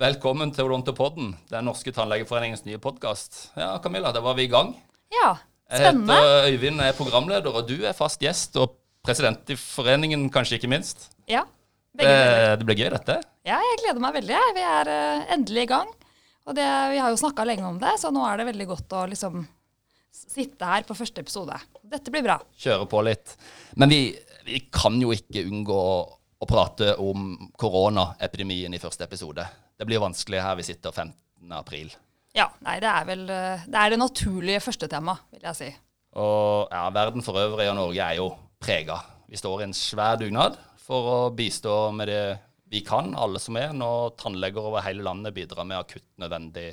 Velkommen til Odontopodden, den norske tannlegeforeningens nye podkast. Ja, Camilla, da var vi i gang. Ja, spennende. Jeg heter Øyvind, er programleder, og du er fast gjest og president i foreningen, kanskje ikke minst. Ja, begge. Det, det blir gøy, dette. Ja, jeg gleder meg veldig. Vi er uh, endelig i gang. Og det, vi har jo snakka lenge om det, så nå er det veldig godt å liksom sitte her på første episode. Dette blir bra. Kjøre på litt. Men vi, vi kan jo ikke unngå å prate om koronaepidemien i første episode. Det blir vanskelig her vi sitter 15. april. Ja, nei, det er vel eh, det er det naturlige første tema, vil jeg si. Og ja, verden for øvrig og Norge er jo prega. Vi står i en svær dugnad for å bistå med det vi kan, alle som er, når tannleger over hele landet bidrar med akutt nødvendig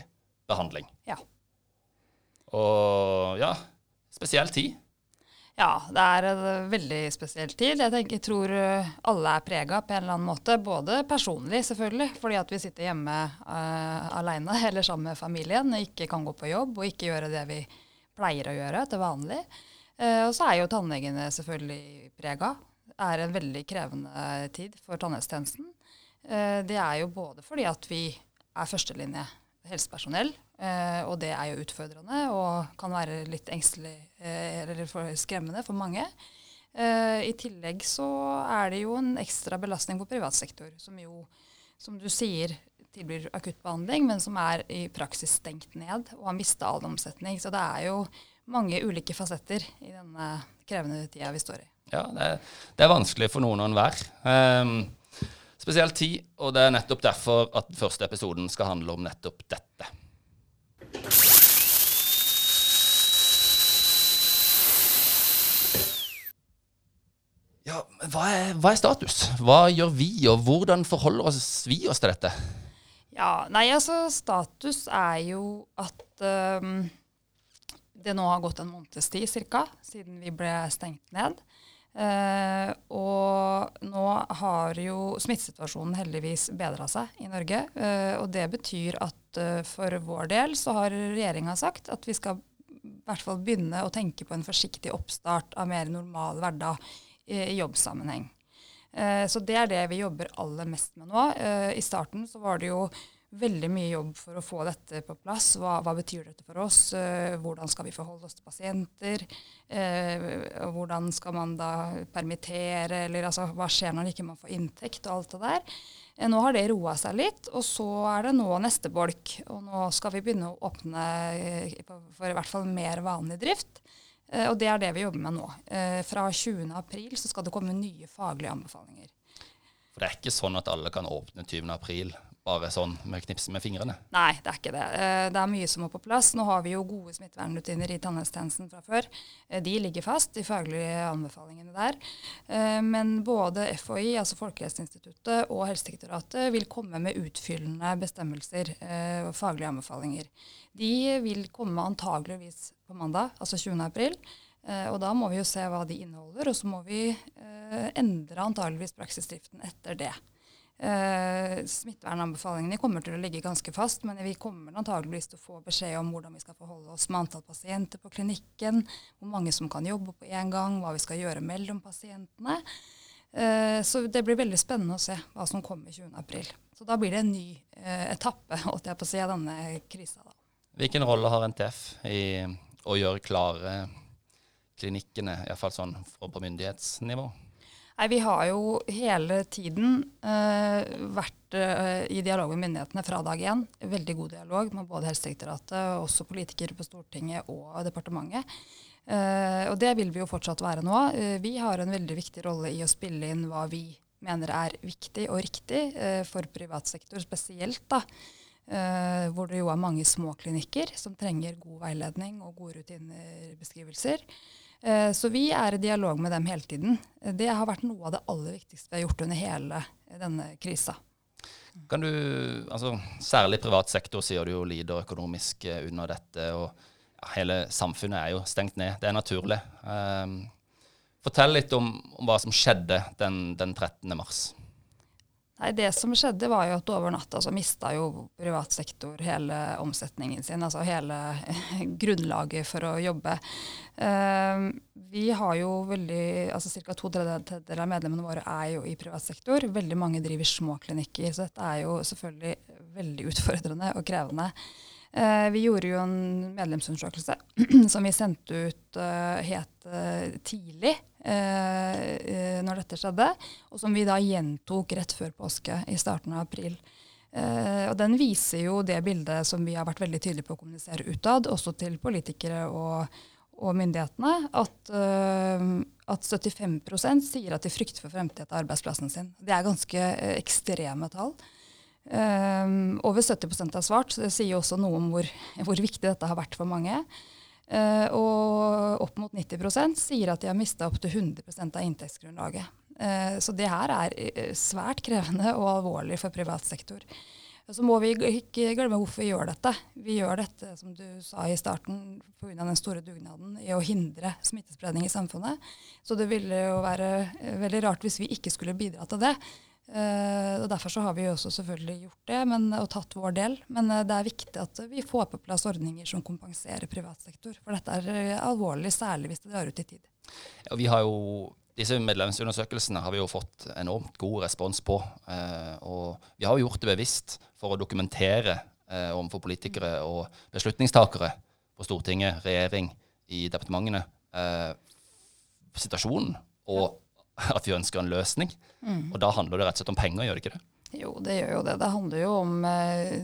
behandling. Ja. Og ja, spesiell tid. Ja, det er en veldig spesiell tid. Jeg tenker, tror eh, alle er prega på en eller annen måte. Både personlig, selvfølgelig, fordi at vi sitter hjemme uh, aleine eller sammen med familien og ikke kan gå på jobb og ikke gjøre det vi pleier å gjøre til vanlig. Uh, og så er jo tannlegene selvfølgelig prega. Det er en veldig krevende tid for tannhelsetjenesten. Uh, det er jo både fordi at vi er førstelinje helsepersonell, eh, og det er jo utfordrende og kan være litt engstelig eh, eller for skremmende for mange. Eh, I tillegg så er det jo en ekstra belastning på privat sektor, som jo, som du sier, tilbyr akuttbehandling, men som er i praksis stengt ned og har mista all omsetning. Så det er jo mange ulike fasetter i denne krevende tida vi står i. Ja, det er, det er vanskelig for noen og enhver. Um, spesiell tid, og det er nettopp derfor at første episoden skal handle om nettopp dette. Ja, hva er, hva er status? Hva gjør vi, og hvordan forholder oss vi oss til dette? Ja, nei, altså status er jo at um, det nå har gått en måneds tid ca. siden vi ble stengt ned. Eh, og nå har jo smittesituasjonen heldigvis bedra seg i Norge. eh, og det betyr at eh, for vår del så har regjeringa sagt at vi skal i hvert fall begynne å tenke på en forsiktig oppstart av mer normal hverdag i, i jobbsammenheng. Eh, Så det er det vi jobber aller mest med nå. Eh, I starten så var det jo veldig mye jobb for å få dette på plass. Hva, hva betyr dette for oss? Eh, Hvordan skal vi forholde oss til pasienter? Eh, Hvordan skal man da permittere? Eller altså, hva skjer når ikke man får inntekt og alt det der? Eh, Nå har det roa seg litt, og så er det nå neste bolk. Og nå skal vi begynne å åpne eh, for i hvert fall mer vanlig drift. Eh, Og det er det vi jobber med nå. Eh, Fra 20. april så skal det komme nye faglige anbefalinger. For det er ikke sånn at alle kan åpne 20. bare sånn med knipsen med fingrene. Nei, det er ikke det. Eh, Det er mye som må på plass. Nå har vi jo gode smittevernrutiner i tannhelsetjenesten fra før. Eh, De ligger fast, de faglige anbefalingene der. Eh, Men både FHI, altså Folkehelseinstituttet, og Helsedirektoratet vil komme med utfyllende bestemmelser og faglige anbefalinger. De vil komme antageligvis på mandag, altså 20. april. Og da må vi jo se hva de inneholder, og så må vi endre antageligvis praksisdriften etter det. Eh, smittevernanbefalingene kommer til å ligge ganske fast, men vi kommer antageligvis til å få beskjed om hvordan vi skal forholde oss med antall pasienter på klinikken, hvor mange som kan jobbe på én gang, hva vi skal gjøre mellom pasientene. Eh, så det blir veldig spennende å se hva som kommer 20.4. Så da blir det en ny eh, etappe holdt jeg på å si, av denne krisa. Hvilken rolle har NTF i å gjøre klare klinikkene, iallfall sånn på myndighetsnivå? Nei, Vi har jo hele tiden eh, vært eh, i dialog med myndighetene fra dag én. Veldig god dialog med både Helsedirektoratet, og også politikere på Stortinget og departementet. Eh, og det vil vi jo fortsatt være nå. Eh, vi har en veldig viktig rolle i å spille inn hva vi mener er viktig og riktig eh, for privat sektor spesielt. da. Uh, hvor det jo er mange små klinikker som trenger god veiledning og gode rutinerbeskrivelser. Eh, Så vi er i dialog med dem hele tiden. Eh, Det har vært noe av det aller viktigste vi har gjort under hele eh, denne krisa. Kan du, altså Særlig privat sektor sier du jo lider økonomisk under dette. og Hele samfunnet er jo stengt ned. Det er naturlig. Um, fortell litt om, om hva som skjedde den, den 13. mars. Nei, Det som skjedde, var jo at over natta så mista jo privat sektor hele omsetningen sin. Altså hele grunnlaget for å jobbe. Uh, vi har jo veldig, altså Ca. to tredjedeler av medlemmene våre er jo i privat sektor. Veldig mange driver små klinikker. Så dette er jo selvfølgelig veldig utfordrende og krevende. Uh, vi gjorde jo en medlemsundersøkelse som vi sendte ut uh, helt tidlig eh, når dette skjedde, og som vi da gjentok rett før påske i starten av april. Eh, og Den viser jo det bildet som vi har vært veldig tydelige på å kommunisere utad, også til politikere og, og myndighetene, at, eh, at 75% sier at de frykter for fremtiden til arbeidsplassen sin. Det er ganske uh, ekstreme tall. Um, over 70 har svart, så det sier også noe om hvor, hvor, viktig dette har vært for mange. Uh, og opp mot 90% sier at de har mista opptil 100% av inntektsgrunnlaget. Uh, så det her er eh, svært krevende og alvorlig for privat sektor. Så må vi ikke glemme hvorfor vi gjør dette. Vi gjør dette som du sa i starten, pga. den store dugnaden i å hindre smittespredning i samfunnet. Så det ville jo være veldig rart hvis vi ikke skulle bidra til det. Uh, og Derfor så har vi også selvfølgelig gjort det men, og tatt vår del. Men uh, det er viktig at vi får på plass ordninger som kompenserer privat sektor. For dette er uh, alvorlig, særlig hvis det drar ut i tid. Ja, vi har jo, disse medlemsundersøkelsene har vi jo fått enormt god respons på. og vi har jo gjort det bevisst for å dokumentere overfor politikere og beslutningstakere på Stortinget, regjering, i departementene situasjonen. og at vi ønsker en løsning. Mm. Og da handler det rett og slett om penger, gjør det ikke det? Jo, det gjør jo det. Det handler jo om eh,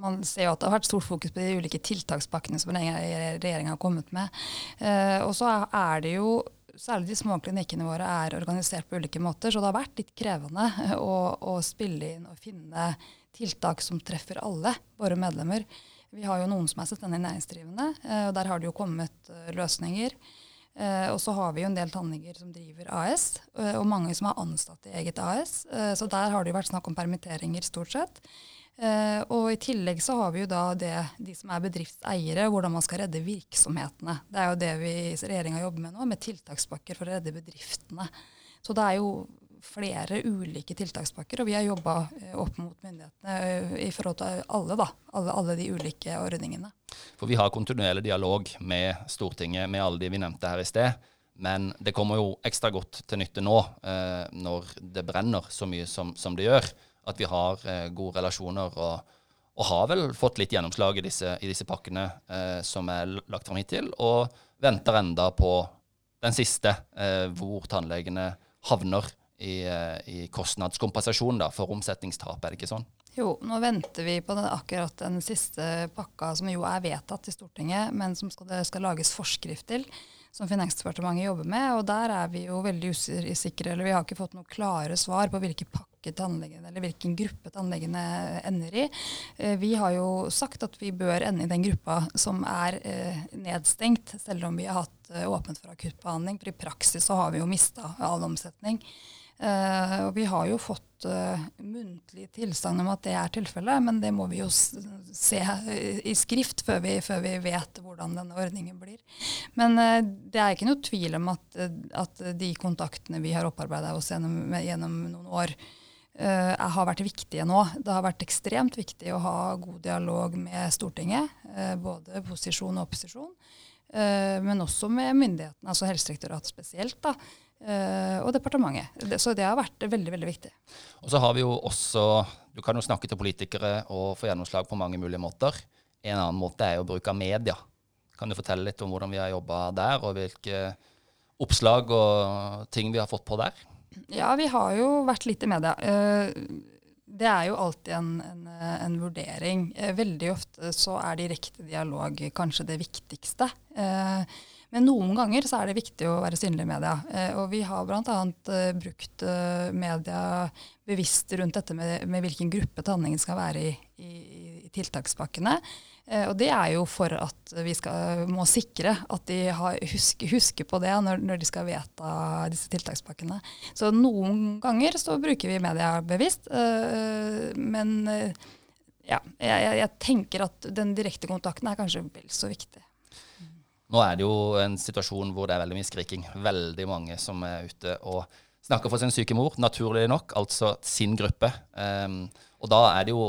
Man ser jo at det har vært stort fokus på de ulike tiltakspakkene som regjeringa har kommet med. Eh, og så er det jo Særlig de små klinikkene våre er organisert på ulike måter, så det har vært litt krevende å, å spille inn og finne tiltak som treffer alle våre medlemmer. Vi har jo noen som er selvstendig næringsdrivende, eh, og der har det jo kommet løsninger. Uh, og så har vi jo en del tannleger som driver AS, uh, og mange som har ansatt i eget AS. Eh, så der har det jo vært snakk om permitteringer stort sett. og i tillegg så har vi jo da det, de som er bedriftseiere, hvordan man skal redde virksomhetene. Det er jo det vi regjeringa jobber med nå, med tiltakspakker for å redde bedriftene. Så det er jo flere ulike tiltakspakker, og vi har jobba eh, opp mot myndighetene eh, i forhold til alle, da, alle, alle, de ulike ordningene. For Vi har kontinuerlig dialog med Stortinget med alle de vi nevnte her i sted. Men det kommer jo ekstra godt til nytte nå, eh, når det brenner så mye som, som det gjør, at vi har eh, gode relasjoner. og, og har vel fått litt gjennomslag i disse, i disse pakkene eh, som er lagt fram hittil, og venter enda på den siste, eh, hvor tannlegene havner i, eh, i kostnadskompensasjon da, for omsetningstap, er det ikke sånn? Jo, nå venter vi på den, akkurat den siste pakka som jo er vedtatt i Stortinget, men som skal, det skal lages forskrift til, som Finansdepartementet jobber med. Og der er vi jo veldig usikre, eller vi har ikke fått noe klare svar på hvilke pakke tannlegene, eller hvilken gruppe tannlegene ender i. Eh, vi har jo sagt at vi bør ende i den gruppa som er eh, nedstengt, selv om vi har hatt åpent for akuttbehandling. For i praksis så har vi jo mista all omsetning. Uh, og vi har jo fått uh, muntlig tilstand om at det er tilfellet, men det må vi jo se i skrift før vi, før vi, vet hvordan denne ordningen blir. Men uh, det er ikke noe tvil om at, at de kontaktene vi har opparbeida oss gjennom, gjennom, noen år, har vært viktige nå. Det har vært ekstremt viktig å ha god dialog med Stortinget, både posisjon og opposisjon. men også med myndighetene, altså Helsedirektoratet spesielt. da, Uh, og departementet. Så det har vært veldig veldig viktig. Og så har vi jo også, Du kan jo snakke til politikere og få gjennomslag på mange mulige måter. En annen måte er jo å bruke media. Kan du fortelle litt om hvordan vi har jobba der, og hvilke oppslag og ting vi har fått på der? Ja, vi har jo vært litt i media. Uh, det er jo alltid en, en, en vurdering. Uh, veldig ofte så er direkte dialog kanskje det viktigste. Men noen ganger så er det viktig å være synlig i media. Eh, og vi har bl.a. Eh, brukt eh, media bevisst rundt dette med, med hvilken gruppe tanningen skal være i, i, i tiltakspakkene. Og det er jo for at vi skal, må sikre at de har, husker, husker, på det når, når, de skal vedta disse tiltakspakkene. Så noen ganger så bruker vi media bevisst, men ja, jeg, jeg, tenker at den direkte kontakten er kanskje vel så viktig. Nå er det jo en situasjon hvor det er veldig mye skriking. Veldig mange som er ute og snakker for sin syke mor, naturlig nok, altså sin gruppe. Um, og da er det jo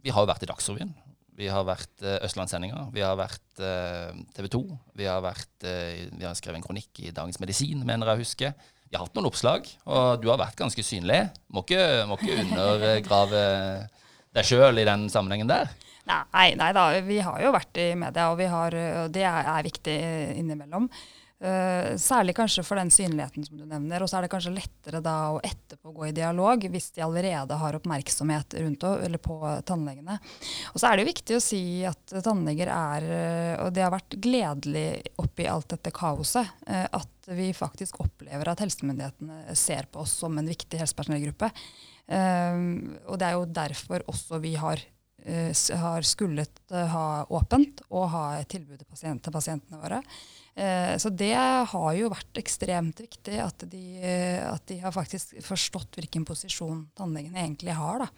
Vi har jo vært i Dagsrevyen. Vi har vært uh, Østlandssendinga. Vi har vært uh, TV 2. Vi har, vært, uh, vi har skrevet en kronikk i Dagens Medisin, mener jeg å huske. Vi har hatt noen oppslag, og du har vært ganske synlig. Må ikke, må ikke undergrave deg sjøl i den sammenhengen der. Nei, nei da, vi har jo vært i media, og, har, og det er, er viktig innimellom. Uh, særlig kanskje for den synligheten som du nevner. Og så er det kanskje lettere da å etterpå gå i dialog hvis de allerede har oppmerksomhet rundt eller på tannlegene. Og så er det jo viktig å si at tannleger er eh, Og det har vært gledelig oppi alt dette kaoset uh, at vi faktisk opplever at helsemyndighetene ser på oss som en viktig helsepersonellgruppe. Uh, og det er jo derfor også vi har har skullet ha åpent og ha et tilbud til, pasient, til pasientene våre. Eh, så det har jo vært ekstremt viktig at de, at de har faktisk forstått hvilken posisjon tannlegene egentlig har. Da.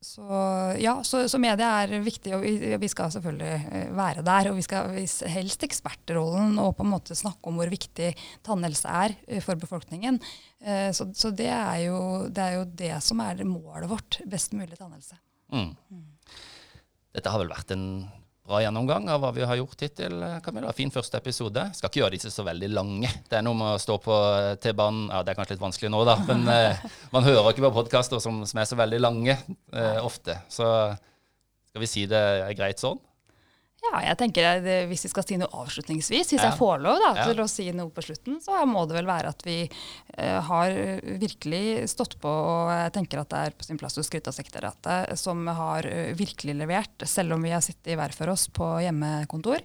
så ja, så, så, media er viktig, og vi, vi, skal selvfølgelig eh, være der. Og vi skal helst ekspertrollen og på en måte snakke om hvor viktig tannhelse er for befolkningen. Så, så det, er jo, det, er jo, det som er målet vårt. Best mulig tannhelse. Mm. Dette har vel vært en bra gjennomgang av hva vi har gjort hittil. Camilla. Fin første episode. Skal ikke gjøre disse så veldig lange. Det er noe med å stå på T-banen Ja, det er kanskje litt vanskelig nå, da. Men eh, man hører ikke på podkaster som, som, er så veldig lange eh, ofte. Så skal vi si det er greit sånn? Ja, jeg tenker at Hvis vi skal si noe avslutningsvis, hvis ja. jeg får lov da, til ja. å si noe på slutten, så må det vel være at vi uh, har virkelig stått på, og jeg tenker at det er på sin plass å skryte av sekretariatet, som har uh, virkelig levert, selv om vi har sittet i hver for oss på hjemmekontor.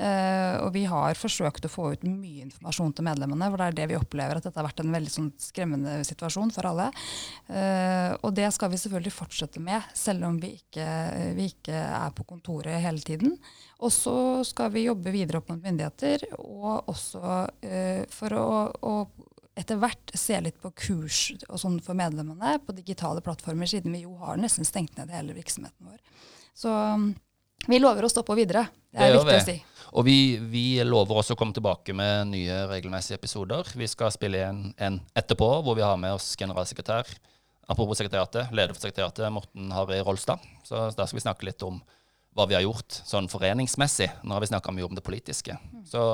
Uh, og vi har forsøkt å få ut mye informasjon til medlemmene, for det er det vi opplever at dette har vært en veldig sånn, skremmende situasjon for alle. Uh, og det skal vi selvfølgelig fortsette med, selv om vi ikke, vi ikke er på kontoret hele tiden. Og så skal vi jobbe videre opp mot myndigheter, og også uh, for å, å etter hvert se litt på kurs og sånn for medlemmene på digitale plattformer, siden vi jo har nesten stengt ned hele virksomheten vår. Så um, vi lover å stå på videre. Det er det viktig å si. Og vi, vi, lover også å komme tilbake med nye regelmessige episoder. Vi skal spille igjen en etterpå hvor vi har med oss generalsekretær, apropos sekretariatet, leder for sekretariatet, Morten Harry Rolstad. Så da skal vi snakke litt om hva vi har gjort sånn foreningsmessig. Nå har vi snakka mye om det politiske. Så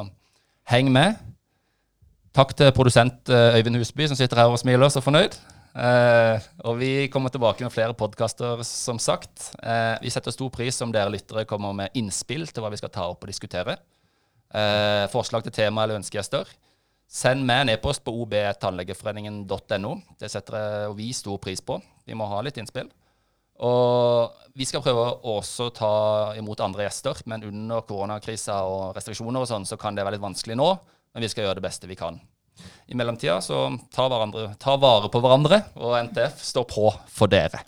heng med. Takk til produsent eh, Øyvind Husby, som sitter her og smiler så fornøyd. Uh, og vi kommer tilbake med flere podkaster, som sagt. Uh, vi setter stor pris om dere lyttere kommer med innspill til hva vi skal ta opp og diskutere. Uh, forslag til tema eller ønskegjester. Send meg en e-post på obtannlegeforeningen.no. Det setter vi stor pris på. Vi må ha litt innspill. Og vi skal prøve å ta imot andre gjester, men under koronakrisa og restriksjoner og sånn, så kan det være litt vanskelig nå. Men vi skal gjøre det beste vi kan. I mellomtida så ta, hverandre, ta vare på hverandre, og NTF står på for dere.